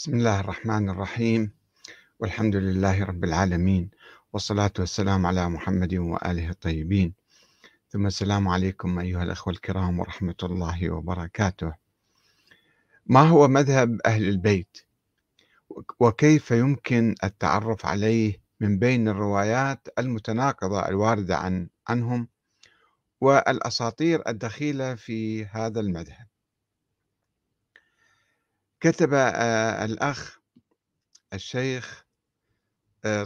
بسم الله الرحمن الرحيم. والحمد لله رب العالمين. والصلاة والسلام على محمد وآله الطيبين. ثم السلام عليكم أيها الأخوة الكرام ورحمة الله وبركاته. ما هو مذهب أهل البيت؟ وكيف يمكن التعرف عليه من بين الروايات المتناقضة الواردة عن عنهم والأساطير الدخيلة في هذا المذهب؟ كتب الأخ الشيخ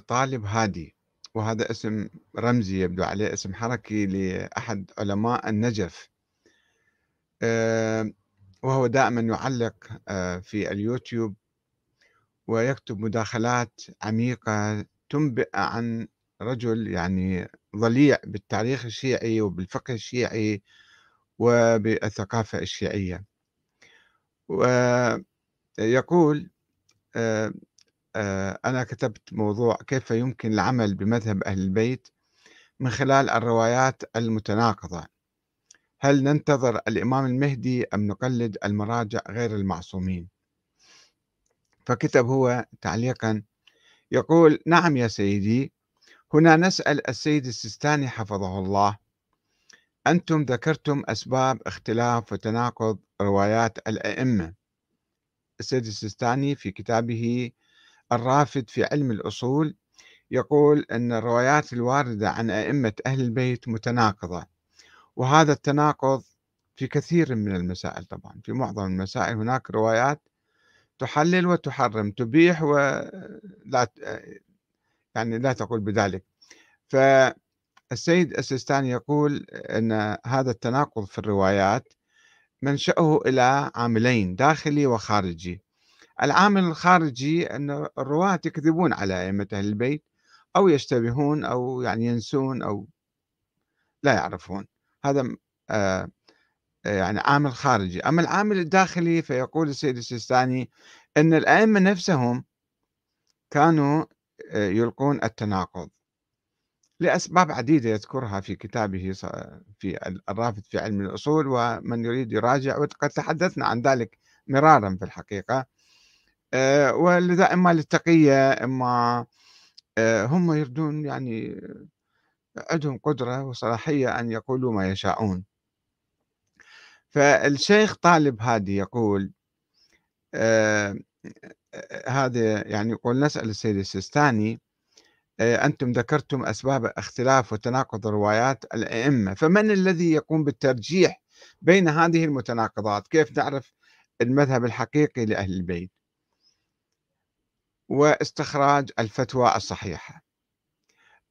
طالب هادي وهذا اسم رمزي يبدو عليه اسم حركي لأحد علماء النجف. وهو دائما يعلق في اليوتيوب ويكتب مداخلات عميقة تنبئ عن رجل يعني ضليع بالتاريخ الشيعي وبالفقه الشيعي وبالثقافة الشيعية. يقول آه، آه، أنا كتبت موضوع كيف يمكن العمل بمذهب أهل البيت من خلال الروايات المتناقضة. هل ننتظر الإمام المهدي أم نقلد المراجع غير المعصومين؟ فكتب هو تعليقا يقول نعم يا سيدي هنا نسأل السيد السيستاني حفظه الله. أنتم ذكرتم أسباب اختلاف وتناقض روايات الأئمة. السيد السيستاني في كتابه الرافد في علم الأصول يقول أن الروايات الواردة عن أئمة أهل البيت متناقضة وهذا التناقض في كثير من المسائل طبعا في معظم المسائل هناك روايات تحلل وتحرم تبيح ولا يعني لا تقول بذلك. فالسيد السيستاني يقول أن هذا التناقض في الروايات منشأه إلى عاملين داخلي وخارجي. العامل الخارجي أن الرواة يكذبون على أئمة أهل البيت أو يشتبهون أو يعني ينسون أو لا يعرفون. هذا آه يعني عامل خارجي. أما العامل الداخلي فيقول السيد السيستاني أن الأئمة نفسهم كانوا آه، يلقون التناقض. لأسباب عديدة يذكرها في كتابه في الرافد في علم الأصول ومن يريد يراجع وقد تحدثنا عن ذلك مرارا في الحقيقة. آه، ولذا إما للتقية إما آه، هم يردون يعني عندهم قدرة وصلاحية أن يقولوا ما يشاءون. فالشيخ طالب هادي يقول آه هذا يعني يقول نسأل السيد السيستاني آه، أنتم ذكرتم أسباب اختلاف وتناقض روايات الأئمة فمن الذي يقوم بالترجيح بين هذه المتناقضات؟ كيف نعرف المذهب الحقيقي لأهل البيت؟ واستخراج الفتوى الصحيحة.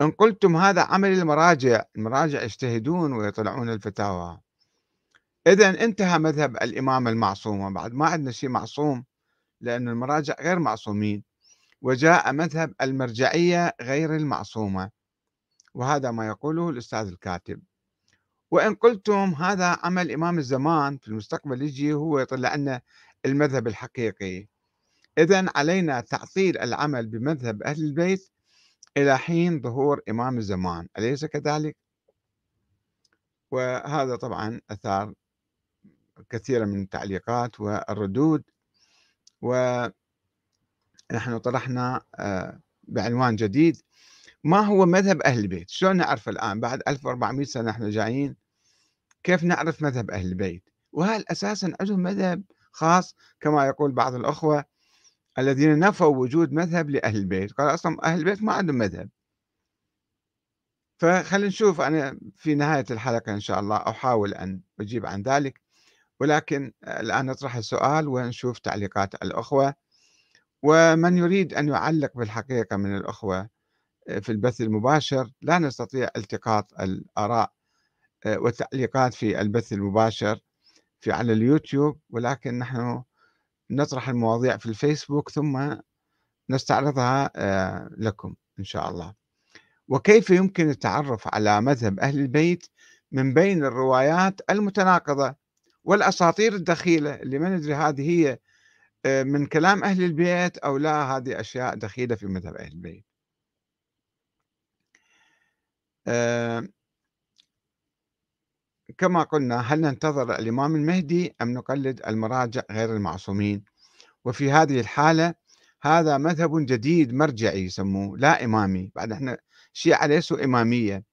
إن قلتم هذا عمل المراجع المراجع يجتهدون ويطلعون الفتاوى. إذا انتهى مذهب الإمام المعصوم بعد ما عندنا شيء معصوم لأن المراجع غير معصومين. وجاء مذهب المرجعية غير المعصومة وهذا ما يقوله الأستاذ الكاتب وإن قلتم هذا عمل إمام الزمان في المستقبل يجي هو يطلع لنا المذهب الحقيقي إذا علينا تعطيل العمل بمذهب أهل البيت إلى حين ظهور إمام الزمان أليس كذلك؟ وهذا طبعا أثار كثيرا من التعليقات والردود و نحن طرحنا آه، بعنوان جديد ما هو مذهب أهل البيت؟ شلون نعرف الآن بعد 1400 سنة إحنا جايين؟ كيف نعرف مذهب أهل البيت؟ وهل أساسا عندهم مذهب خاص؟ كما يقول بعض الأخوة الذين نفوا وجود مذهب لأهل البيت قال أصلا أهل البيت ما عندهم مذهب. فخلينا نشوف أنا في نهاية الحلقة إن شاء الله أحاول أن أجيب عن ذلك ولكن الآن نطرح السؤال ونشوف تعليقات الأخوة. ومن يريد أن يعلق بالحقيقة من الأخوة آه، في البث المباشر لا نستطيع التقاط الآراء آه، والتعليقات في البث المباشر في على اليوتيوب ولكن نحن نطرح المواضيع في الفيسبوك ثم نستعرضها آه، لكم إن شاء الله. وكيف يمكن التعرف على مذهب أهل البيت من بين الروايات المتناقضة والأساطير الدخيلة اللي ما ندري هذه هي من كلام أهل البيت أو لا هذه أشياء دخيلة في مذهب أهل البيت. آه، كما قلنا هل ننتظر الإمام المهدي أم نقلد المراجع غير المعصومين؟ وفي هذه الحالة هذا مذهب جديد مرجعي يسموه لا إمامي. بعد إحنا الشيعة ليسوا إمامية.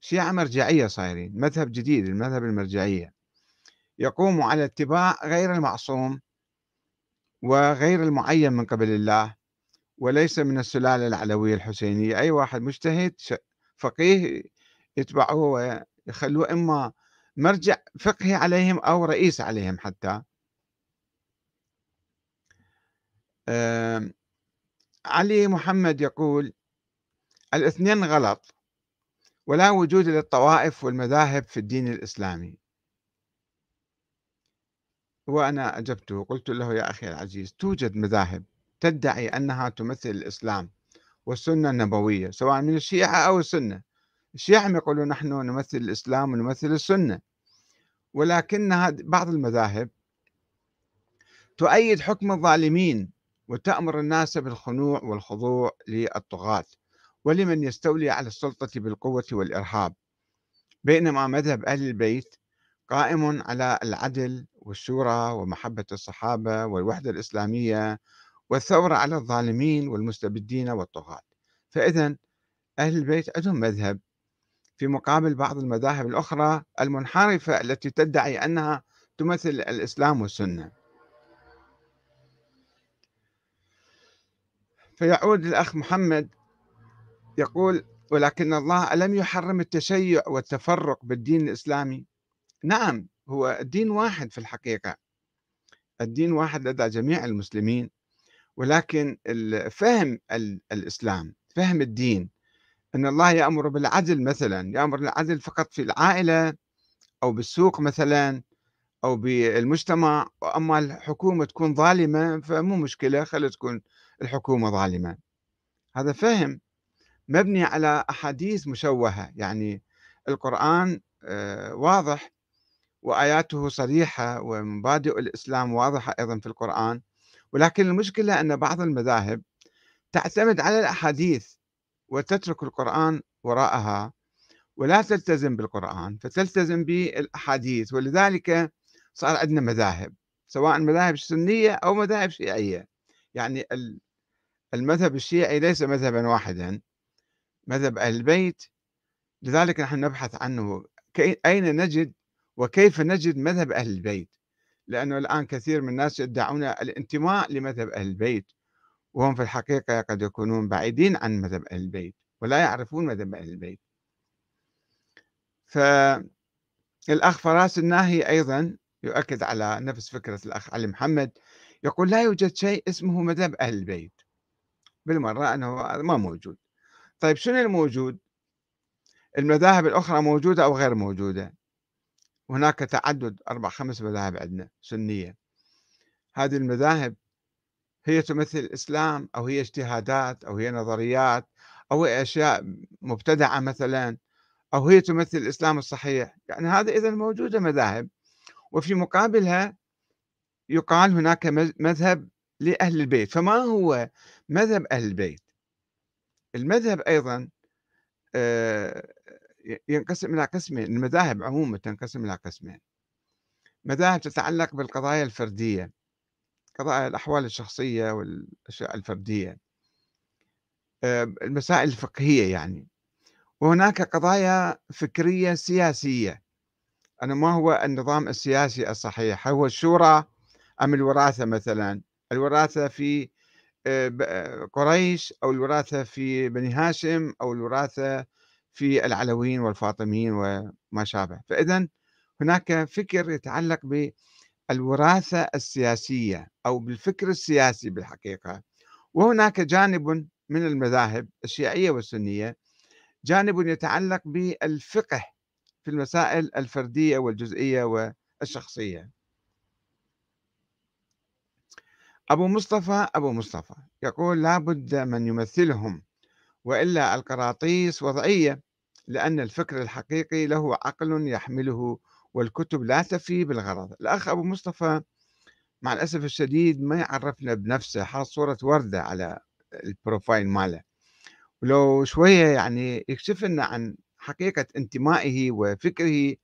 شيعة مرجعية صايرين مذهب جديد المذهب المرجعية. يقوم على اتباع غير المعصوم. وغير المعين من قبل الله وليس من السلالة العلوية الحسينية. أي واحد مجتهد فقيه يتبعه ويخلوه إما مرجع فقهي عليهم أو رئيس عليهم حتى. علي محمد يقول الاثنين غلط ولا وجود للطوائف والمذاهب في الدين الإسلامي. وأنا أجبته قلت له يا أخي العزيز توجد مذاهب تدعي أنها تمثل الإسلام والسنة النبوية سواء من الشيعة أو السنة. الشيعة يقولون نحن نمثل الإسلام ونمثل السنة. ولكن بعض المذاهب تؤيد حكم الظالمين وتأمر الناس بالخنوع والخضوع للطغاة ولمن يستولي على السلطة بالقوة والإرهاب. بينما مذهب أهل البيت قائم على العدل والشورى ومحبة الصحابة والوحدة الإسلامية والثورة على الظالمين والمستبدين والطغاة. فإذا أهل البيت عندهم مذهب في مقابل بعض المذاهب الأخرى المنحرفة التي تدعي أنها تمثل الإسلام والسنة. فيعود الأخ محمد يقول ولكن الله ألم يحرم التشيع والتفرق بالدين الإسلامي نعم هو الدين واحد في الحقيقة. الدين واحد لدى جميع المسلمين ولكن فهم الإسلام فهم الدين أن الله يأمر بالعدل مثلا يأمر بالعدل فقط في العائلة أو بالسوق مثلا أو بالمجتمع أما الحكومة تكون ظالمة فمو مشكلة خلي تكون الحكومة ظالمة. هذا فهم مبني على أحاديث مشوهة يعني القرآن آه، واضح وآياته صريحة ومبادئ الإسلام واضحة أيضا في القرآن. ولكن المشكلة أن بعض المذاهب تعتمد على الأحاديث وتترك القرآن وراءها ولا تلتزم بالقرآن فتلتزم بالأحاديث. ولذلك صار عندنا مذاهب سواء مذاهب سنية أو مذاهب شيعية. يعني المذهب الشيعي ليس مذهبا واحدا مذهب أهل البيت. لذلك نحن نبحث عنه. أين نجد وكيف نجد مذهب أهل البيت؟ لأنه الآن كثير من الناس يدعون الانتماء لمذهب أهل البيت وهم في الحقيقة قد يكونون بعيدين عن مذهب أهل البيت ولا يعرفون مذهب أهل البيت. فالأخ فراس الناهي أيضا يؤكد على نفس فكرة الأخ علي محمد يقول لا يوجد شيء اسمه مذهب أهل البيت بالمرة أنه ما موجود. طيب شنو الموجود؟ المذاهب الأخرى موجودة أو غير موجودة؟ هناك تعدد أربع خمس مذاهب عندنا سنية. هذه المذاهب هي تمثل الإسلام أو هي اجتهادات أو هي نظريات أو هي أشياء مبتدعة مثلا أو هي تمثل الإسلام الصحيح. يعني هذا إذا موجودة مذاهب. وفي مقابلها يقال هناك مذهب لأهل البيت. فما هو مذهب أهل البيت؟ المذهب أيضا آه، ينقسم إلى قسمين المذاهب عموما تنقسم إلى قسمين. مذاهب تتعلق بالقضايا الفردية قضايا الأحوال الشخصية والأشياء الفردية آه، المسائل الفقهية يعني. وهناك قضايا فكرية سياسية. أنا ما هو النظام السياسي الصحيح؟ هو الشورى أم الوراثة مثلا؟ الوراثة في آه، قريش أو الوراثة في بني هاشم أو الوراثة في العلويين والفاطميين وما شابه. فإذا هناك فكر يتعلق بالوراثة السياسية أو بالفكر السياسي بالحقيقة. وهناك جانب من المذاهب الشيعية والسنية جانب يتعلق بالفقه في المسائل الفردية والجزئية والشخصية. أبو مصطفى أبو مصطفى يقول لابد من يمثلهم وإلا القراطيس وضعية لأن الفكر الحقيقي له عقل يحمله والكتب لا تفي بالغرض. الأخ أبو مصطفى مع الأسف الشديد ما يعرفنا بنفسه حاط صورة وردة على البروفايل ماله. ولو شوية يعني يكشف لنا عن حقيقة انتمائه وفكره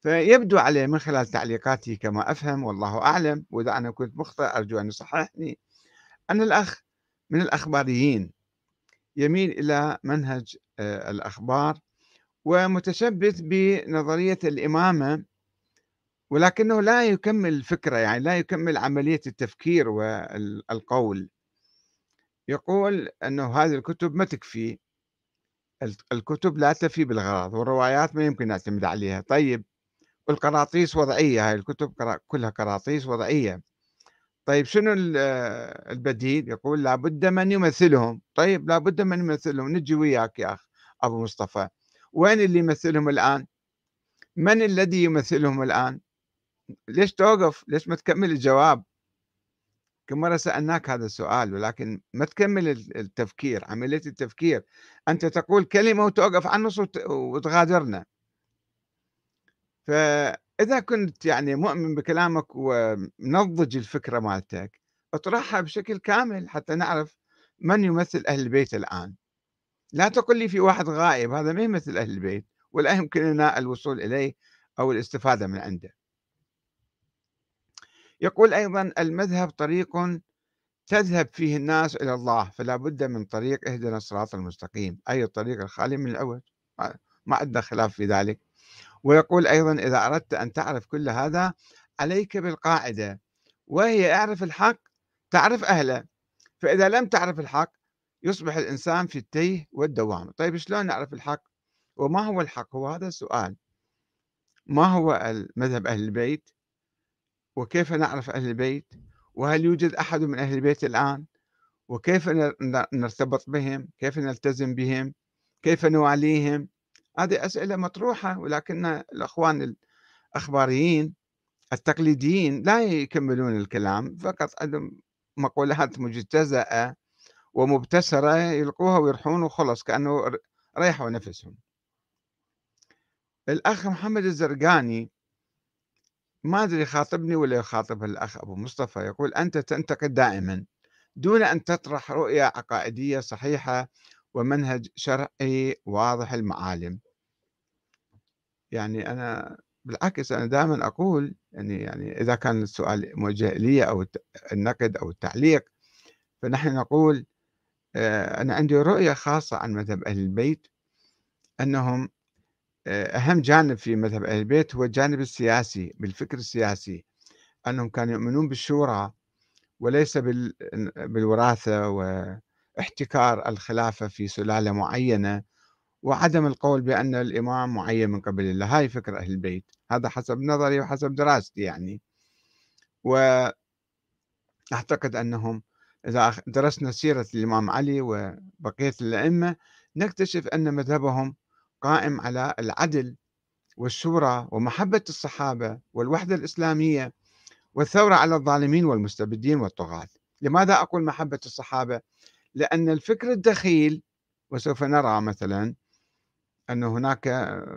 فيبدو عليه من خلال تعليقاته كما أفهم والله أعلم. وإذا أنا كنت مخطئ أرجو أن يصححني. أن الأخ من الأخباريين يميل إلى منهج آه، الأخبار ومتشبث بنظرية الإمامة ولكنه لا يكمل الفكرة يعني لا يكمل عملية التفكير والقول. يقول أنه هذه الكتب ما تكفي. الكتب لا تفي بالغرض والروايات ما يمكن نعتمد عليها. طيب والقراطيس وضعية هاي الكتب كلها قراطيس وضعية. طيب شنو البديل؟ يقول لابد من يمثلهم. طيب لابد من يمثلهم. نجي وياك يا أخ أبو مصطفى. وين اللي يمثلهم الآن؟ من الذي يمثلهم الآن؟ ليش توقف؟ ليش ما تكمل الجواب؟ كم مرة سألناك هذا السؤال ولكن ما تكمل التفكير عملية التفكير. أنت تقول كلمة وتوقف عن النص وتغادرنا. فإذا كنت يعني مؤمن بكلامك ومنضج الفكرة مالتك اطرحها بشكل كامل حتى نعرف من يمثل أهل البيت الآن. لا تقل لي في واحد غائب هذا ما يمثل أهل البيت ولا يمكننا الوصول إليه أو الاستفادة من عنده. يقول أيضا المذهب طريق تذهب فيه الناس إلى الله فلا بد من طريق اهدنا الصراط المستقيم. أي الطريق الخالي من العوج ما عندنا خلاف في ذلك. ويقول أيضا إذا أردت أن تعرف كل هذا عليك بالقاعدة وهي أعرف الحق تعرف أهله فإذا لم تعرف الحق يصبح الإنسان في التيه والدوام طيب شلون نعرف الحق؟ وما هو الحق؟ هو هذا السؤال. ما هو مذهب أهل البيت؟ وكيف نعرف أهل البيت؟ وهل يوجد أحد من أهل البيت الآن؟ وكيف نرتبط بهم؟ كيف نلتزم بهم؟ كيف نواليهم؟ هذه أسئلة مطروحة ولكن الأخوان الأخباريين التقليديين لا يكملون الكلام فقط عندهم مقولات مجتزأة ومبتسرة يلقوها ويرحون وخلص كأنه ريحوا نفسهم الأخ محمد الزرقاني ما أدري يخاطبني ولا يخاطب الأخ أبو مصطفى يقول أنت تنتقد دائما دون أن تطرح رؤية عقائدية صحيحة ومنهج شرعي واضح المعالم. يعني أنا بالعكس أنا دائما أقول يعني يعني إذا كان السؤال موجه لي أو النقد أو التعليق فنحن نقول أنا عندي رؤية خاصة عن مذهب أهل البيت أنهم آه، أهم جانب في مذهب أهل البيت هو الجانب السياسي بالفكر السياسي أنهم كانوا يؤمنون بالشورى وليس بالوراثة واحتكار الخلافة في سلالة معينة وعدم القول بأن الإمام معين من قبل الله. هاي فكر أهل البيت. هذا حسب نظري وحسب دراستي يعني. وأعتقد أنهم إذا درسنا سيرة الإمام علي وبقية الأئمة نكتشف أن مذهبهم قائم على العدل والشورى ومحبة الصحابة والوحدة الإسلامية والثورة على الظالمين والمستبدين والطغاة لماذا أقول محبة الصحابة؟ لأن الفكر الدخيل وسوف نرى مثلا أن هناك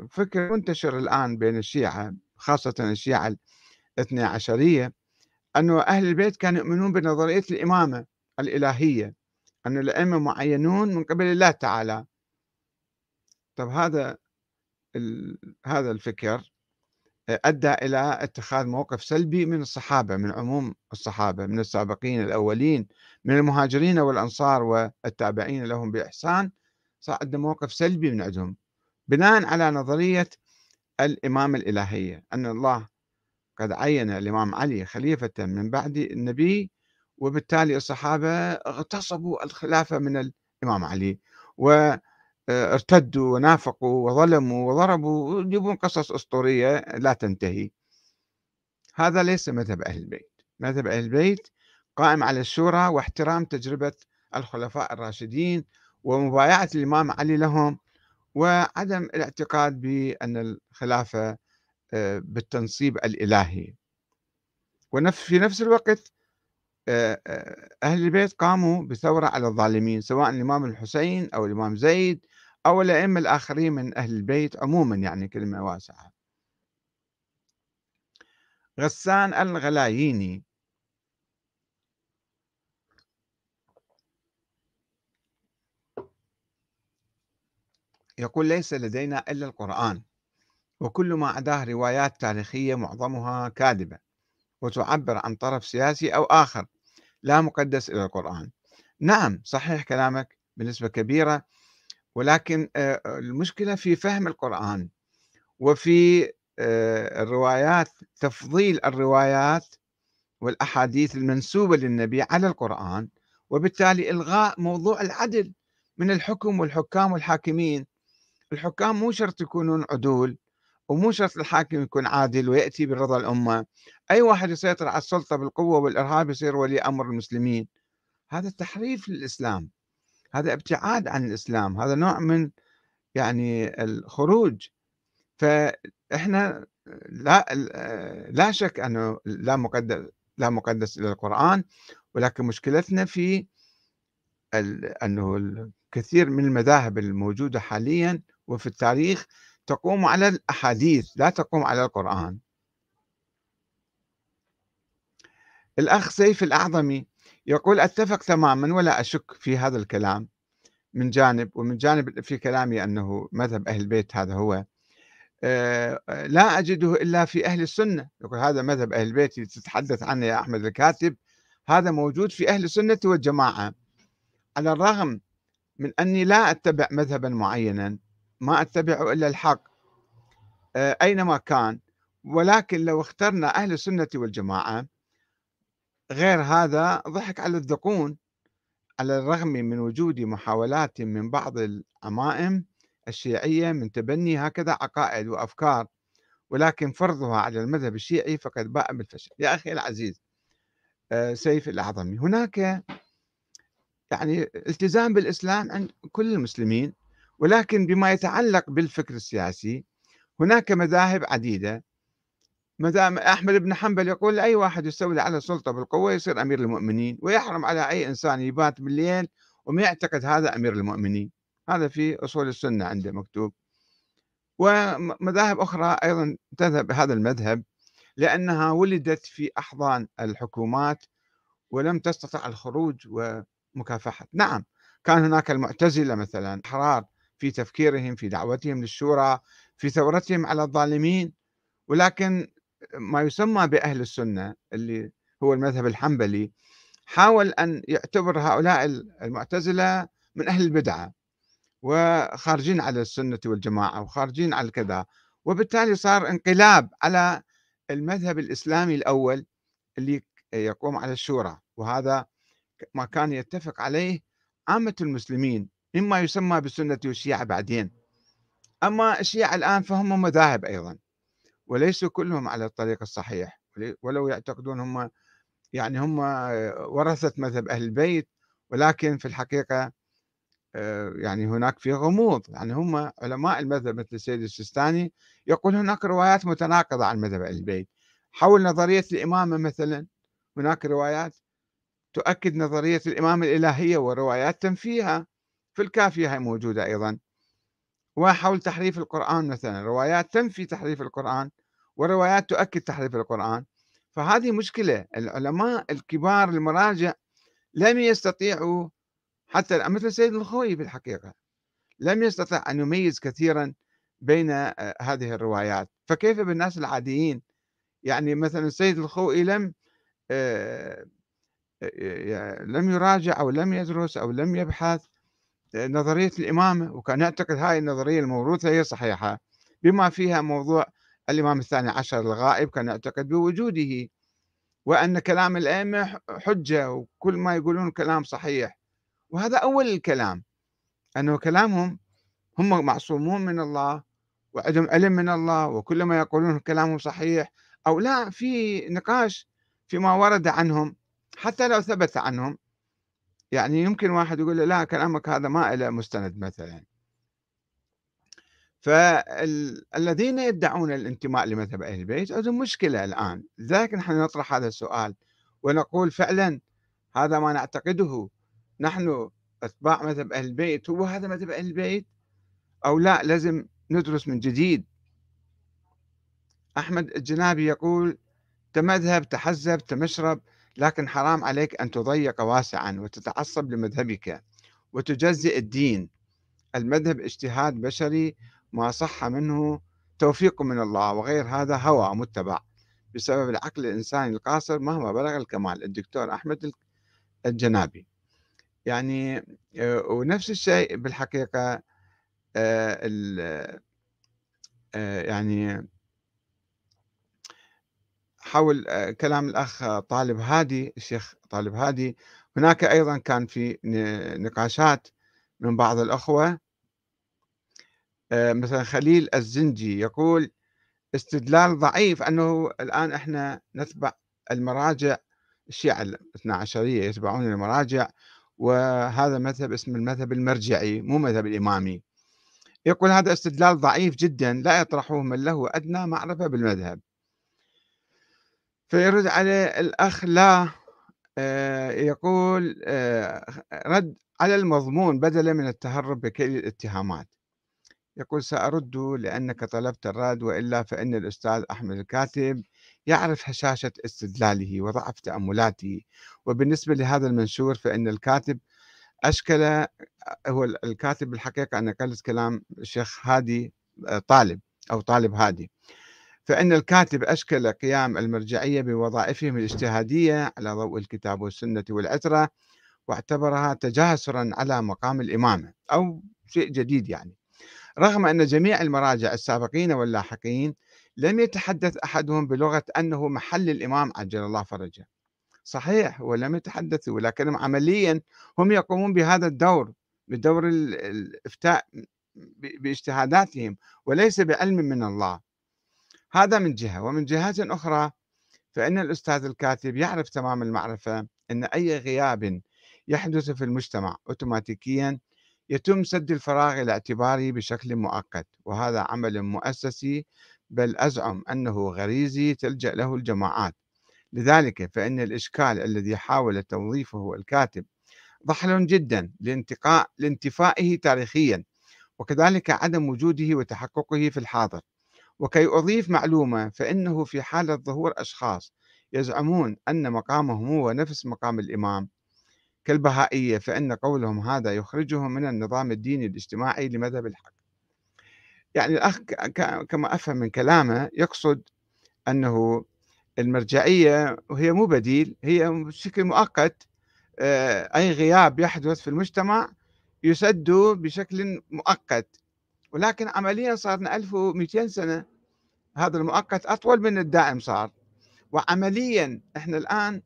فكر منتشر الآن بين الشيعة خاصة الشيعة الاثنى عشرية أن أهل البيت كانوا يؤمنون بنظرية الإمامة الإلهية أن الأئمة معينون من قبل الله تعالى. طب هذا هذا الفكر أدى إلى اتخاذ موقف سلبي من الصحابة من عموم الصحابة من السابقين الأولين من المهاجرين والأنصار والتابعين لهم بإحسان صار عندنا موقف سلبي من عندهم. بناء على نظرية الإمامة الإلهية أن الله قد عين الإمام علي خليفة من بعد النبي وبالتالي الصحابة اغتصبوا الخلافة من الإمام علي وارتدوا ونافقوا وظلموا وضربوا ويجيبون قصص أسطورية لا تنتهي. هذا ليس مذهب أهل البيت. مذهب أهل البيت قائم على الشورى واحترام تجربة الخلفاء الراشدين ومبايعة الإمام علي لهم وعدم الاعتقاد بأن الخلافة آه، بالتنصيب الإلهي. وفي نفس الوقت آه، آه، أهل البيت قاموا بثورة على الظالمين سواء الإمام الحسين أو الإمام زيد أو الأئمة الآخرين من أهل البيت عموما يعني كلمة واسعة. غسان الغلاييني. يقول ليس لدينا إلا القرآن وكل ما عداه روايات تاريخية معظمها كاذبة وتعبر عن طرف سياسي أو آخر لا مقدس إلى القرآن. نعم صحيح كلامك بنسبة كبيرة ولكن آه، المشكلة في فهم القرآن وفي آه، الروايات تفضيل الروايات والأحاديث المنسوبة للنبي على القرآن وبالتالي إلغاء موضوع العدل من الحكم والحكام والحاكمين. الحكام مو شرط يكونون عدول ومو شرط الحاكم يكون عادل ويأتي برضا الأمة. أي واحد يسيطر على السلطة بالقوة والإرهاب يصير ولي أمر المسلمين. هذا تحريف للإسلام. هذا ابتعاد عن الإسلام. هذا نوع من يعني الخروج. فإحنا لا لا شك أنه لا مقدس لا مقدس إلى القرآن. ولكن مشكلتنا في أنه الكثير من المذاهب الموجودة حاليا وفي التاريخ تقوم على الأحاديث لا تقوم على القرآن. الأخ سيف الأعظمي يقول أتفق تماما ولا أشك في هذا الكلام من جانب ومن جانب في كلامي أنه مذهب أهل البيت هذا هو. آه، لا أجده إلا في أهل السنة. يقول هذا مذهب أهل البيت تتحدث عنه يا أحمد الكاتب. هذا موجود في أهل السنة والجماعة. على الرغم من أني لا أتبع مذهبا معينا ما أتبع إلا الحق آه، أينما كان. ولكن لو اخترنا أهل السنة والجماعة غير هذا ضحك على الذقون على الرغم من وجود محاولات من بعض العمائم الشيعية من تبني هكذا عقائد وأفكار ولكن فرضها على المذهب الشيعي فقد باء بالفشل. يا أخي العزيز آه، سيف الأعظمي هناك يعني التزام بالإسلام عند كل المسلمين. ولكن بما يتعلق بالفكر السياسي هناك مذاهب عديدة. مذاهب أحمد بن حنبل يقول أي واحد يستولي على السلطة بالقوة يصير أمير المؤمنين ويحرم على أي إنسان يبات بالليل وما يعتقد هذا أمير المؤمنين. هذا في أصول السنة عنده مكتوب. ومذاهب أخرى أيضا تذهب هذا المذهب لأنها ولدت في أحضان الحكومات ولم تستطع الخروج ومكافحة. نعم كان هناك المعتزلة مثلا أحرار في تفكيرهم في دعوتهم للشورى في ثورتهم على الظالمين. ولكن ما يسمى بأهل السنة اللي هو المذهب الحنبلي حاول أن يعتبر هؤلاء المعتزلة من أهل البدعة وخارجين على السنة والجماعة وخارجين على كذا. وبالتالي صار انقلاب على المذهب الإسلامي الأول اللي يقوم على الشورى. وهذا ما كان يتفق عليه عامة المسلمين. مما يسمى بالسنة والشيعة بعدين. أما الشيعة الآن فهم مذاهب أيضا وليسوا كلهم على الطريق الصحيح ولو يعتقدون هم يعني هم ورثة مذهب أهل البيت ولكن في الحقيقة آه، يعني هناك في غموض. يعني هم علماء المذهب مثل السيد السيستاني يقول هناك روايات متناقضة عن مذهب أهل البيت. حول نظرية الإمامة مثلا هناك روايات تؤكد نظرية الإمامة الإلهية وروايات تنفيها. في الكافية هي موجودة أيضا. وحول تحريف القرآن مثلا روايات تنفي تحريف القرآن وروايات تؤكد تحريف القرآن. فهذه مشكلة العلماء الكبار المراجع لم يستطيعوا حتى مثل السيد الخوي في الحقيقة لم يستطع أن يميز كثيرا بين آه، هذه الروايات. فكيف بالناس العاديين؟ يعني مثلا السيد الخوئي لم آه، آه، لم يراجع أو لم يدرس أو لم يبحث. نظرية الإمامة وكأن يعتقد هاي النظرية الموروثة هي صحيحة. بما فيها موضوع الإمام الثاني عشر الغائب كان يعتقد بوجوده وأن كلام الأئمة حجة وكل ما يقولون كلام صحيح. وهذا أول الكلام أنه كلامهم هم معصومون من الله وعندهم علم من الله وكل ما يقولون كلامهم صحيح أو لا في نقاش فيما ورد عنهم حتى لو ثبت عنهم. يعني يمكن واحد يقول لا كلامك هذا ما له مستند مثلا. فالذين يدعون الانتماء لمذهب أهل البيت عندهم مشكلة الآن. لذلك نحن نطرح هذا السؤال ونقول فعلا هذا ما نعتقده نحن أتباع مذهب أهل البيت هو هذا مذهب أهل البيت؟ أو لا لازم ندرس من جديد. أحمد الجنابي يقول تمذهب تحزب تمشرب لكن حرام عليك أن تضيق واسعا وتتعصب لمذهبك وتجزئ الدين. المذهب اجتهاد بشري ما صح منه توفيق من الله وغير هذا هوى متبع. بسبب العقل الإنساني القاصر مهما بلغ الكمال. الدكتور أحمد الجنابي. يعني آه، ونفس الشيء بالحقيقة آه، آه، يعني حول كلام الأخ طالب هادي الشيخ طالب هادي. هناك أيضا كان في نقاشات من بعض الأخوة. مثلا خليل الزنجي يقول استدلال ضعيف أنه الآن إحنا نتبع المراجع الشيعة الاثنا عشرية يتبعون المراجع وهذا مذهب اسمه المذهب المرجعي مو مذهب الإمامي. يقول هذا استدلال ضعيف جدا لا يطرحه من له أدنى معرفة بالمذهب. فيرد عليه الأخ لا آه، يقول آه، رد على المضمون بدلا من التهرب بكل الاتهامات. يقول سأرد لأنك طلبت الرد وإلا فإن الأستاذ أحمد الكاتب يعرف هشاشة استدلاله وضعف تأملاته. وبالنسبة لهذا المنشور فإن الكاتب أشكل هو الكاتب بالحقيقة أنا قلت كلام الشيخ هادي آه، طالب أو طالب هادي. فإن الكاتب أشكل قيام المرجعية بوظائفهم الاجتهادية على ضوء الكتاب والسنة والعترة واعتبرها تجاسرا على مقام الإمامة أو شيء جديد يعني. رغم أن جميع المراجع السابقين واللاحقين لم يتحدث أحدهم بلغة أنه محل الإمام عجل الله فرجه. صحيح ولم يتحدثوا ولكنهم عمليا هم يقومون بهذا الدور بدور الإفتاء باجتهاداتهم وليس بعلم من الله. هذا من جهة ومن جهة أخرى فإن الأستاذ الكاتب يعرف تمام المعرفة أن أي غياب يحدث في المجتمع أوتوماتيكيا يتم سد الفراغ الاعتباري بشكل مؤقت وهذا عمل مؤسسي بل أزعم أنه غريزي تلجأ له الجماعات. لذلك فإن الإشكال الذي حاول توظيفه الكاتب ضحل جدا لانتقاء لانتفائه تاريخيا وكذلك عدم وجوده وتحققه في الحاضر. وكي أضيف معلومة فإنه في حالة ظهور أشخاص يزعمون أن مقامهم هو نفس مقام الإمام كالبهائية فإن قولهم هذا يخرجهم من النظام الديني الاجتماعي لمذهب الحق. يعني الأخ كما أفهم من كلامه يقصد أنه المرجعية وهي مو بديل هي بشكل مؤقت آه، أي غياب يحدث في المجتمع يسد بشكل مؤقت. ولكن عمليا صار 1200 سنة هذا المؤقت أطول من الدائم صار. وعمليا إحنا الآن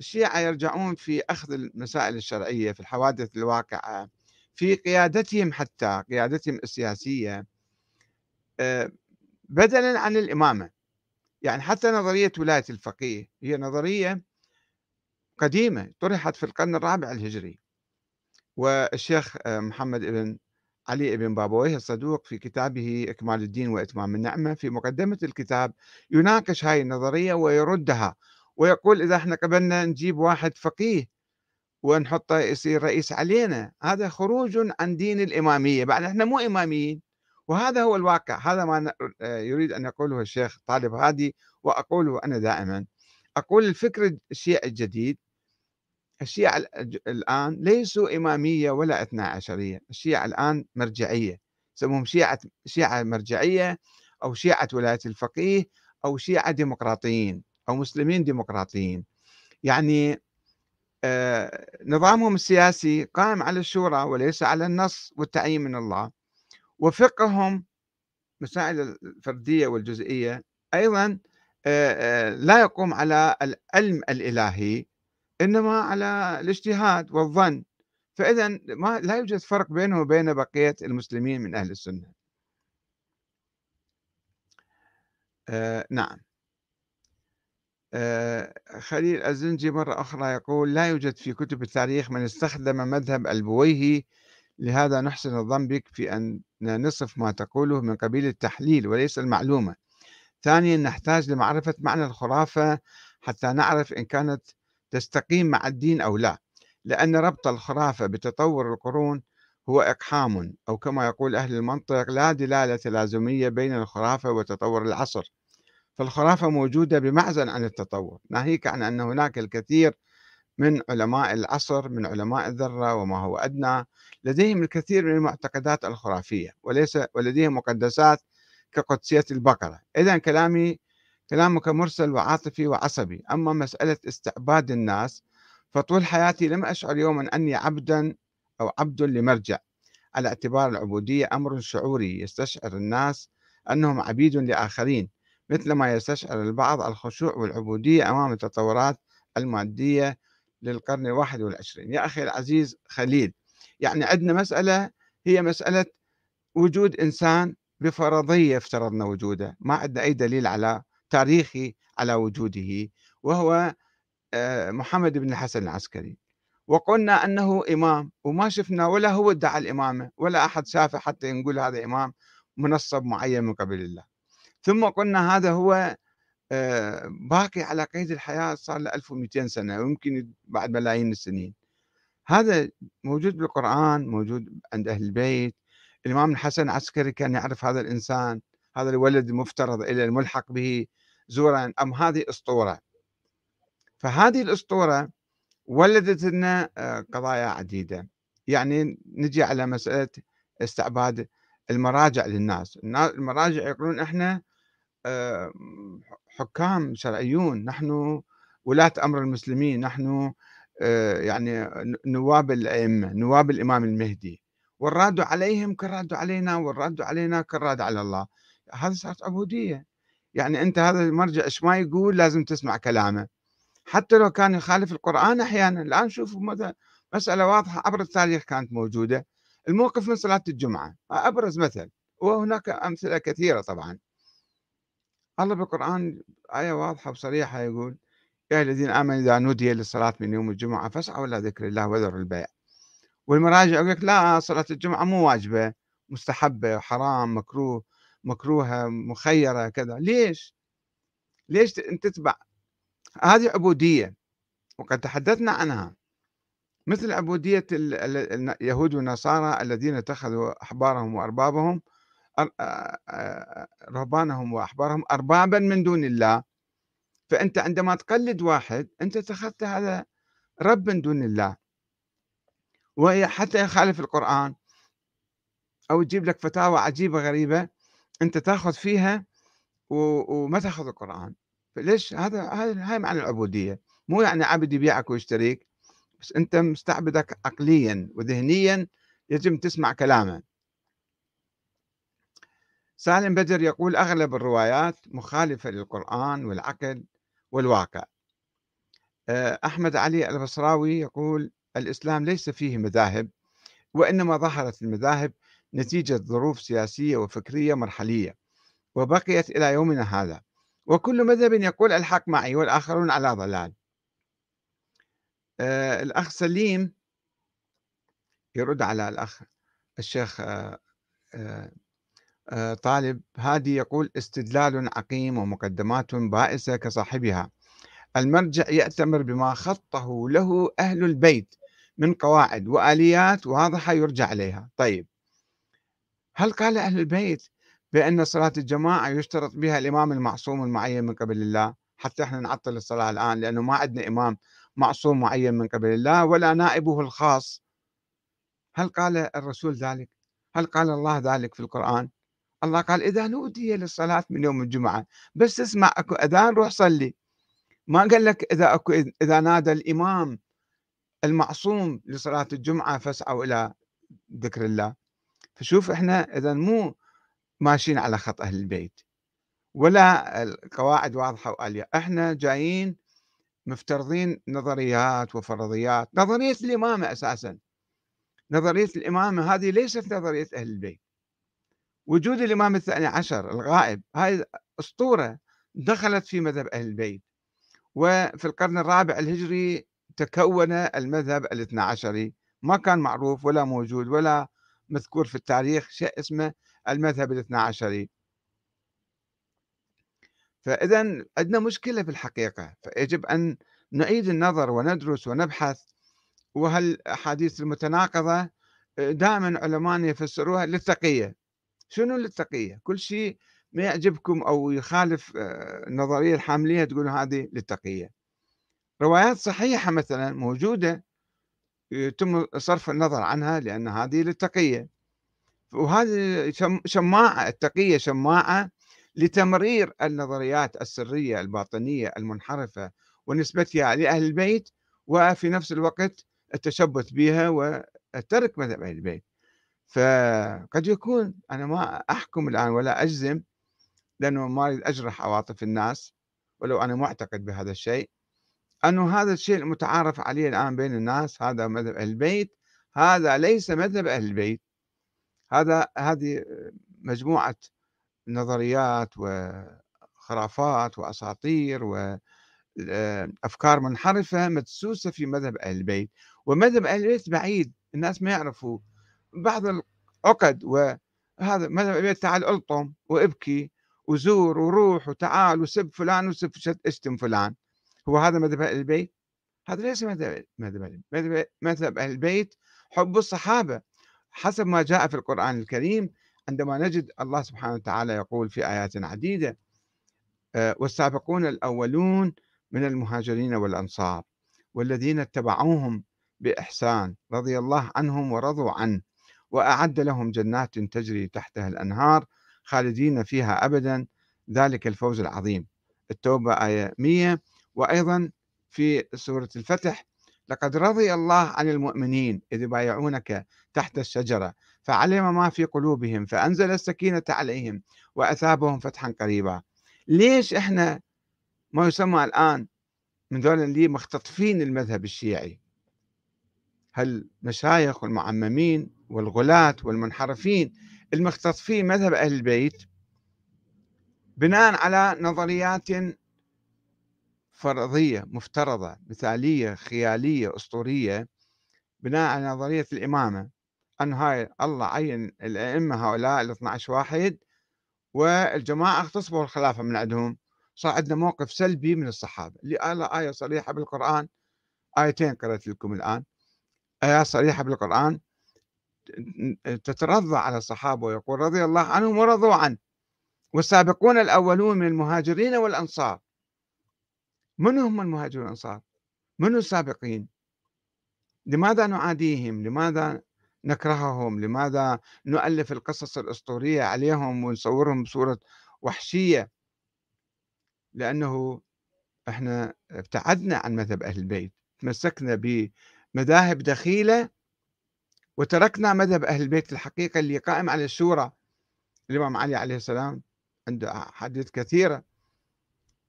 الشيعة يرجعون في أخذ المسائل الشرعية في الحوادث الواقعة في قيادتهم حتى قيادتهم السياسية آه، بدلا عن الإمامة. يعني حتى نظرية ولاية الفقيه هي نظرية قديمة طرحت في القرن الرابع الهجري. والشيخ آه، محمد بن علي بن بابويه الصدوق في كتابه إكمال الدين وإتمام النعمة في مقدمة الكتاب يناقش هاي النظرية ويردها ويقول إذا إحنا قبلنا نجيب واحد فقيه ونحطه يصير رئيس علينا هذا خروج عن دين الإمامية بعد إحنا مو إماميين وهذا هو الواقع هذا ما يريد أن يقوله الشيخ طالب هادي وأقوله أنا دائما. أقول الفكر الشيعي الجديد الشيعة الآن ليسوا إمامية ولا اثنا عشرية الشيعة الآن مرجعية يسموهم شيعة شيعة مرجعية أو شيعة ولاية الفقيه أو شيعة ديمقراطيين أو مسلمين ديمقراطيين. يعني آه نظامهم السياسي قائم على الشورى وليس على النص والتعيين من الله. وفقههم مسائل الفردية والجزئية أيضا آه آه لا يقوم على العلم الإلهي إنما على الاجتهاد والظن. فإذا ما لا يوجد فرق بينه وبين بقية المسلمين من أهل السنة. آه نعم. آه خليل الزنجي مرة أخرى يقول لا يوجد في كتب التاريخ من استخدم مذهب البويهي لهذا نحسن الظن بك في أن نصف ما تقوله من قبيل التحليل وليس المعلومة. ثانيا نحتاج لمعرفة معنى الخرافة حتى نعرف إن كانت تستقيم مع الدين أو لا. لأن ربط الخرافة بتطور القرون هو إقحام أو كما يقول أهل المنطق لا دلالة لازمية بين الخرافة وتطور العصر. فالخرافة موجودة بمعزل عن التطور ناهيك عن أن هناك الكثير من علماء العصر من علماء الذرة وما هو أدنى لديهم الكثير من المعتقدات الخرافية وليس ولديهم مقدسات كقدسية البقرة. إذا كلامي كلامك مرسل وعاطفي وعصبي. أما مسألة استعباد الناس فطول حياتي لم أشعر يوما أني عبدا أو عبد لمرجع. على اعتبار العبودية أمر شعوري يستشعر الناس أنهم عبيد لآخرين مثل ما يستشعر البعض الخشوع والعبودية أمام التطورات المادية للقرن الواحد والعشرين. يا أخي العزيز خليل يعني عندنا مسألة هي مسألة وجود إنسان بفرضية افترضنا وجوده. ما عندنا أي دليل على تاريخي على وجوده وهو آه، محمد بن الحسن العسكري. وقلنا أنه إمام وما شفنا ولا هو ادعى الإمامة ولا أحد شافه حتى نقول هذا إمام منصب معين من قبل الله. ثم قلنا هذا هو آه، باقي على قيد الحياة صار له 1200 سنة ويمكن بعد ملايين السنين. هذا موجود بالقرآن موجود عند أهل البيت. الإمام الحسن العسكري كان يعرف هذا الإنسان هذا الولد المفترض إلى الملحق به. زورا أم هذه أسطورة فهذه الأسطورة ولدت لنا آه، قضايا عديدة. يعني نجي على مسألة استعباد المراجع للناس. المراجع يقولون إحنا آه، حكام شرعيون نحن ولاة أمر المسلمين نحن آه، يعني نواب الأئمة نواب الإمام المهدي. والراد عليهم كالراد علينا والراد علينا كالراد على الله. هذا صارت عبودية. يعني أنت هذا المرجع إيش ما يقول لازم تسمع كلامه. حتى لو كان يخالف القرآن أحيانا الآن شوفوا مسألة واضحة عبر التاريخ كانت موجودة. الموقف من صلاة الجمعة أبرز مثل وهناك أمثلة كثيرة طبعا. الله بالقرآن آية واضحة وصريحة يقول يا الذين آمنوا إذا نودي للصلاة من يوم الجمعة فاسعوا إلى ذكر الله وذروا البيع. والمراجع يقول لك لا صلاة الجمعة مو واجبة مستحبة حرام مكروه. مكروهة مخيرة كذا. ليش؟ ليش تتبع؟ هذه عبودية وقد تحدثنا عنها. مثل عبودية اليهود والنصارى الذين اتخذوا أحبارهم وأربابهم رهبانهم وأحبارهم أربابا من دون الله. فأنت عندما تقلد واحد أنت اتخذت هذا رب من دون الله. وهي حتى يخالف القرآن. أو يجيب لك فتاوى عجيبة غريبة أنت تاخذ فيها وما تاخذ القرآن. فليش هذا هاي معنى العبودية. مو يعني عبد يبيعك ويشتريك بس أنت مستعبدك عقليا وذهنيا يجب تسمع كلامه. سالم بدر يقول أغلب الروايات مخالفة للقرآن والعقل والواقع. آه، أحمد علي البصراوي يقول الإسلام ليس فيه مذاهب وإنما ظهرت المذاهب نتيجة ظروف سياسية وفكرية مرحلية وبقيت إلى يومنا هذا. وكل مذهب يقول الحق معي والآخرون على ضلال. آه الأخ سليم يرد على الأخ الشيخ آه آه, آه، طالب هادي يقول استدلال عقيم ومقدمات بائسة كصاحبها. المرجع يأتمر بما خطه له أهل البيت من قواعد وآليات واضحة يرجع عليها طيب هل قال أهل البيت بأن صلاة الجماعة يشترط بها الإمام المعصوم المعين من قبل الله؟ حتى إحنا نعطل الصلاة الآن لأنه ما عندنا إمام معصوم معين من قبل الله ولا نائبه الخاص. هل قال الرسول ذلك؟ هل قال الله ذلك في القرآن؟ الله قال إذا نودي للصلاة من يوم الجمعة بس اسمع أكو أذان روح صلي. ما قال لك إذا أكو إذا نادى الإمام المعصوم لصلاة الجمعة فاسعوا إلى ذكر الله. فشوف إحنا إذا مو ماشيين على خط أهل البيت ولا القواعد واضحة وآلية إحنا جايين مفترضين نظريات وفرضيات نظرية الإمامة أساسا. نظرية الإمامة هذه ليست نظرية أهل البيت. وجود الإمام الثاني عشر الغائب هاي أسطورة دخلت في مذهب أهل البيت. وفي القرن الرابع الهجري تكون المذهب الاثنى عشري ما كان معروف ولا موجود ولا مذكور في التاريخ شيء اسمه المذهب الاثنى عشري. فإذا عندنا مشكلة في الحقيقة فيجب أن نعيد النظر وندرس ونبحث. وهالأحاديث المتناقضة دائما علماء يفسروها للتقية. شنو للتقية؟ كل شيء ما يعجبكم أو يخالف آه، النظرية الحاملية تقول هذه للتقية. روايات صحيحة مثلا موجودة يتم صرف النظر عنها لأن هذه للتقية. وهذه شماعة التقية شماعة لتمرير النظريات السرية الباطنية المنحرفة ونسبتها لأهل البيت وفي نفس الوقت التشبث بها وترك مذهب أهل البيت. فقد يكون أنا ما أحكم الآن ولا أجزم لأنه ما أريد أجرح عواطف الناس ولو أنا معتقد بهذا الشيء. أنه هذا الشيء المتعارف عليه الآن بين الناس هذا مذهب أهل البيت هذا ليس مذهب أهل البيت. هذا هذه مجموعة نظريات وخرافات وأساطير وأفكار منحرفة مدسوسة في مذهب أهل البيت. ومذهب أهل البيت بعيد الناس ما يعرفوا بعض العقد وهذا مذهب البيت تعال ألطم وإبكي وزور وروح وتعال وسب فلان وسب اشتم فلان. هو هذا مذهب أهل البيت؟ هذا ليس مذهب مذهب مذهب أهل البيت حب الصحابة حسب ما جاء في القرآن الكريم عندما نجد الله سبحانه وتعالى يقول في آيات عديدة آه، والسابقون الأولون من المهاجرين والأنصار والذين اتبعوهم بإحسان رضي الله عنهم ورضوا عنه وأعد لهم جنات تجري تحتها الأنهار خالدين فيها ابدا ذلك الفوز العظيم. التوبة آية 100 وأيضا في سورة الفتح لقد رضي الله عن المؤمنين إذ بايعونك تحت الشجرة فعلم ما في قلوبهم فأنزل السكينة عليهم وأثابهم فتحا قريبا. ليش إحنا ما يسمى الآن من ذول اللي مختطفين المذهب الشيعي؟ هل مشايخ والمعممين والغلاة والمنحرفين المختطفين مذهب أهل البيت بناء على نظريات فرضية مفترضة مثالية خيالية أسطورية بناء على نظرية الإمامة أن هاي الله عين الأئمة هؤلاء ال 12 واحد والجماعة اغتصبوا الخلافة من عندهم. صار عندنا موقف سلبي من الصحابة اللي آية صريحة بالقرآن آيتين قرأت لكم الآن. آيات صريحة بالقرآن تترضى على الصحابة ويقول رضي الله عنهم ورضوا عنه. والسابقون الأولون من المهاجرين والأنصار. من هم المهاجرون والأنصار من السابقين؟ لماذا نعاديهم؟ لماذا نكرههم؟ لماذا نؤلف القصص الأسطورية عليهم ونصورهم بصورة وحشية؟ لأنه إحنا ابتعدنا عن مذهب أهل البيت تمسكنا بمذاهب دخيلة وتركنا مذهب أهل البيت الحقيقة اللي قائم على الشورى. الإمام علي عليه السلام عنده أحاديث كثيرة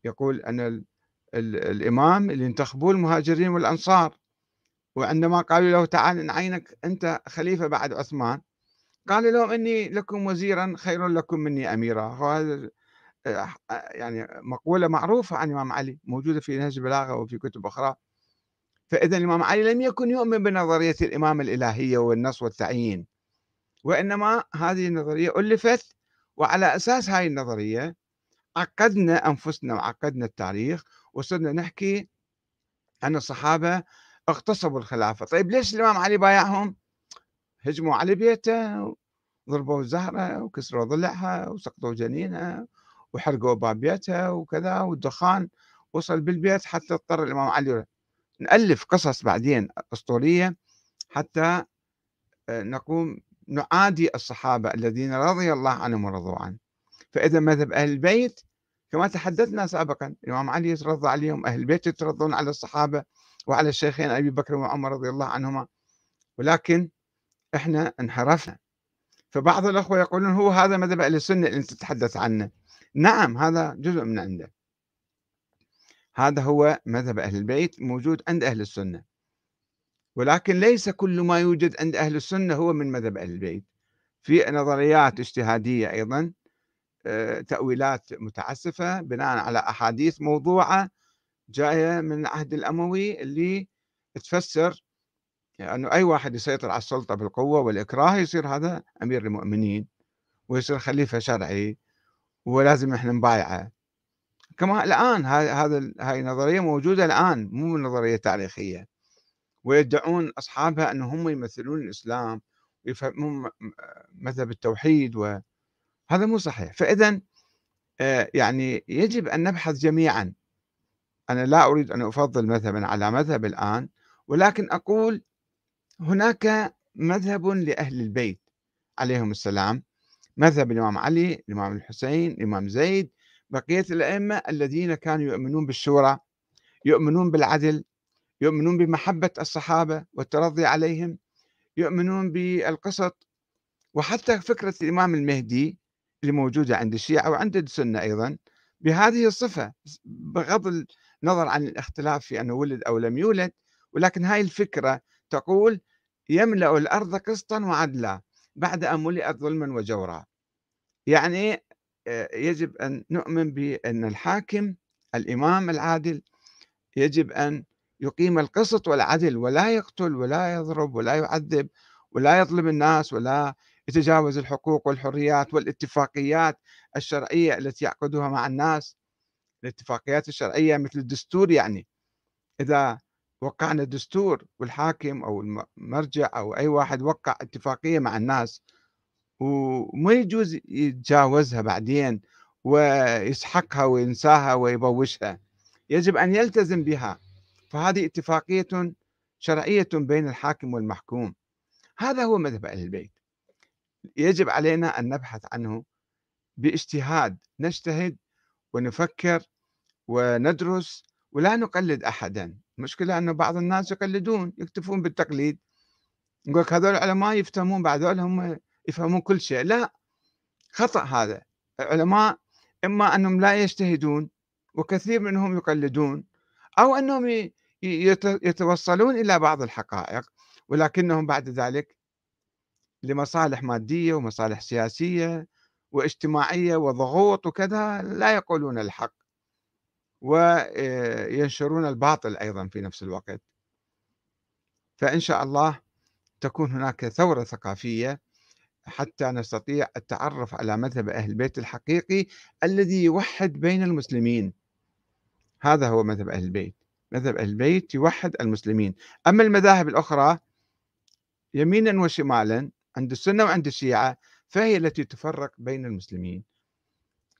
يقول أن الإمام اللي انتخبوه المهاجرين والأنصار. وعندما قالوا له تعال نعينك أنت خليفة بعد عثمان. قال لهم إني لكم وزيرا خير لكم مني أميرا. وهذا آه، يعني مقولة معروفة عن الإمام علي موجودة في نهج البلاغة وفي كتب أخرى. فإذا الإمام علي لم يكن يؤمن بنظرية الإمامة الإلهية والنص والتعيين. وإنما هذه النظرية ألفت وعلى أساس هذه النظرية عقدنا أنفسنا وعقدنا التاريخ وصرنا نحكي أن الصحابة اغتصبوا الخلافة. طيب ليش الإمام علي بايعهم؟ هجموا على بيته ضربوا زهرة وكسروا ضلعها وسقطوا جنينها وحرقوا باب بيتها وكذا والدخان وصل بالبيت حتى اضطر الإمام علي نألف قصص بعدين أسطورية حتى آه، نقوم نعادي الصحابة الذين رضي الله عنهم ورضوا عنه. فإذا مذهب أهل البيت كما تحدثنا سابقا الإمام علي يترضى عليهم أهل البيت يترضون على الصحابة وعلى الشيخين أبي بكر وعمر رضي الله عنهما. ولكن إحنا انحرفنا. فبعض الأخوة يقولون هو هذا مذهب أهل السنة اللي أنت تتحدث عنه. نعم هذا جزء من عنده. هذا هو مذهب أهل البيت موجود عند أهل السنة. ولكن ليس كل ما يوجد عند أهل السنة هو من مذهب أهل البيت. في نظريات اجتهادية أيضا تأويلات متعسفة بناء على أحاديث موضوعة جاية من العهد الأموي اللي تفسر أنه أي واحد يسيطر على السلطة بالقوة والإكراه يصير هذا أمير المؤمنين ويصير خليفة شرعي ولازم إحنا نبايعه. كما الآن هذا هاي النظرية موجودة الآن مو نظرية تاريخية. ويدعون أصحابها أنهم يمثلون الإسلام ويفهمون مذهب التوحيد و هذا مو صحيح. فإذا آه، يعني يجب أن نبحث جميعا. أنا لا أريد أن أفضل مذهبا على مذهب الآن ولكن أقول هناك مذهب لأهل البيت عليهم السلام. مذهب الإمام علي الإمام الحسين الإمام زيد بقية الأئمة الذين كانوا يؤمنون بالشورى يؤمنون بالعدل يؤمنون بمحبة الصحابة والترضي عليهم يؤمنون بالقسط وحتى فكرة الإمام المهدي اللي موجودة عند الشيعة وعند السنة أيضا بهذه الصفة بغض النظر عن الاختلاف في أنه ولد أو لم يولد ولكن هاي الفكرة تقول يملأ الأرض قسطا وعدلا بعد أن ملئت ظلما وجورا. يعني آه، يجب أن نؤمن بأن الحاكم الإمام العادل يجب أن يقيم القسط والعدل ولا يقتل ولا يضرب ولا يعذب ولا يظلم الناس ولا يتجاوز الحقوق والحريات والاتفاقيات الشرعية التي يعقدها مع الناس. الاتفاقيات الشرعية مثل الدستور يعني. إذا وقعنا دستور والحاكم أو المرجع أو أي واحد وقع اتفاقية مع الناس وما يجوز يتجاوزها بعدين ويسحقها وينساها ويبوشها. يجب أن يلتزم بها. فهذه اتفاقية شرعية بين الحاكم والمحكوم. هذا هو مذهب أهل البيت. يجب علينا أن نبحث عنه باجتهاد نجتهد ونفكر وندرس ولا نقلد أحدا. المشكلة أن بعض الناس يقلدون يكتفون بالتقليد. يقول هذول العلماء يفتهمون بعد هم يفهمون كل شيء. لا خطأ هذا. العلماء إما أنهم لا يجتهدون وكثير منهم يقلدون أو أنهم يتوصلون إلى بعض الحقائق ولكنهم بعد ذلك لمصالح مادية ومصالح سياسية واجتماعية وضغوط وكذا لا يقولون الحق. وينشرون الباطل أيضا في نفس الوقت. فإن شاء الله تكون هناك ثورة ثقافية حتى نستطيع التعرف على مذهب أهل البيت الحقيقي الذي يوحد بين المسلمين. هذا هو مذهب أهل البيت. مذهب أهل البيت يوحد المسلمين. أما المذاهب الأخرى يمينا وشمالا عند السنة وعند الشيعة فهي التي تفرق بين المسلمين.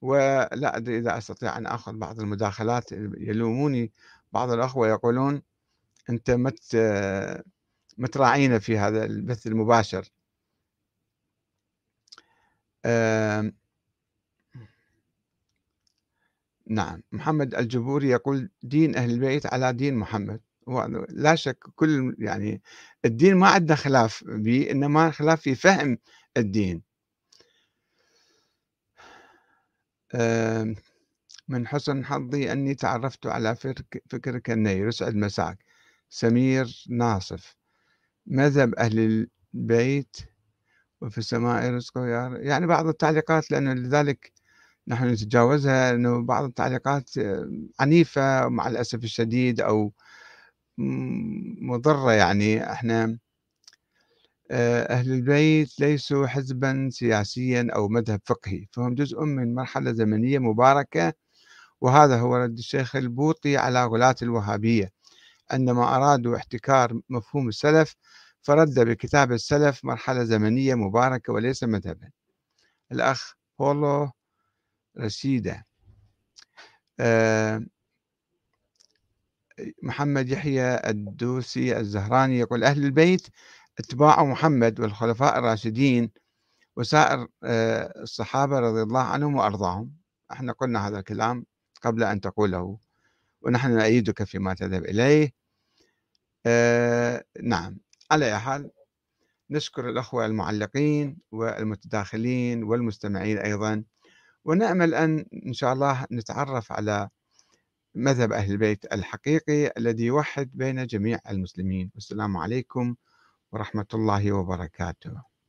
ولا أدري إذا أستطيع أن أخذ بعض المداخلات يلوموني بعض الأخوة يقولون أنت مت متراعينا في هذا البث المباشر. نعم محمد الجبوري يقول دين أهل البيت على دين محمد. لا شك كل يعني الدين ما عندنا خلاف به إنما خلاف في فهم الدين. من حسن حظي أني تعرفت على فكرك النير يسعد مساك. سمير ناصف. مذهب أهل البيت وفي السماء رزقه يعني بعض التعليقات لأنه لذلك نحن نتجاوزها أنه بعض التعليقات عنيفة مع الأسف الشديد أو مضرة يعني إحنا أهل البيت ليسوا حزبا سياسيا أو مذهب فقهي فهم جزء من مرحلة زمنية مباركة وهذا هو رد الشيخ البوطي على غلاة الوهابية عندما أرادوا احتكار مفهوم السلف فرد بكتاب السلف مرحلة زمنية مباركة وليس مذهبا الأخ بولو رشيدة آه، محمد يحيى الدوسي الزهراني يقول أهل البيت اتباع محمد والخلفاء الراشدين وسائر آه، الصحابة رضي الله عنهم وأرضاهم. إحنا قلنا هذا الكلام قبل أن تقوله ونحن نأيدك فيما تذهب إليه. آه نعم. على أي حال نشكر الأخوة المعلقين والمتداخلين والمستمعين أيضا ونأمل أن إن شاء الله نتعرف على مذهب أهل البيت الحقيقي الذي يوحد بين جميع المسلمين. والسلام عليكم ورحمة الله وبركاته.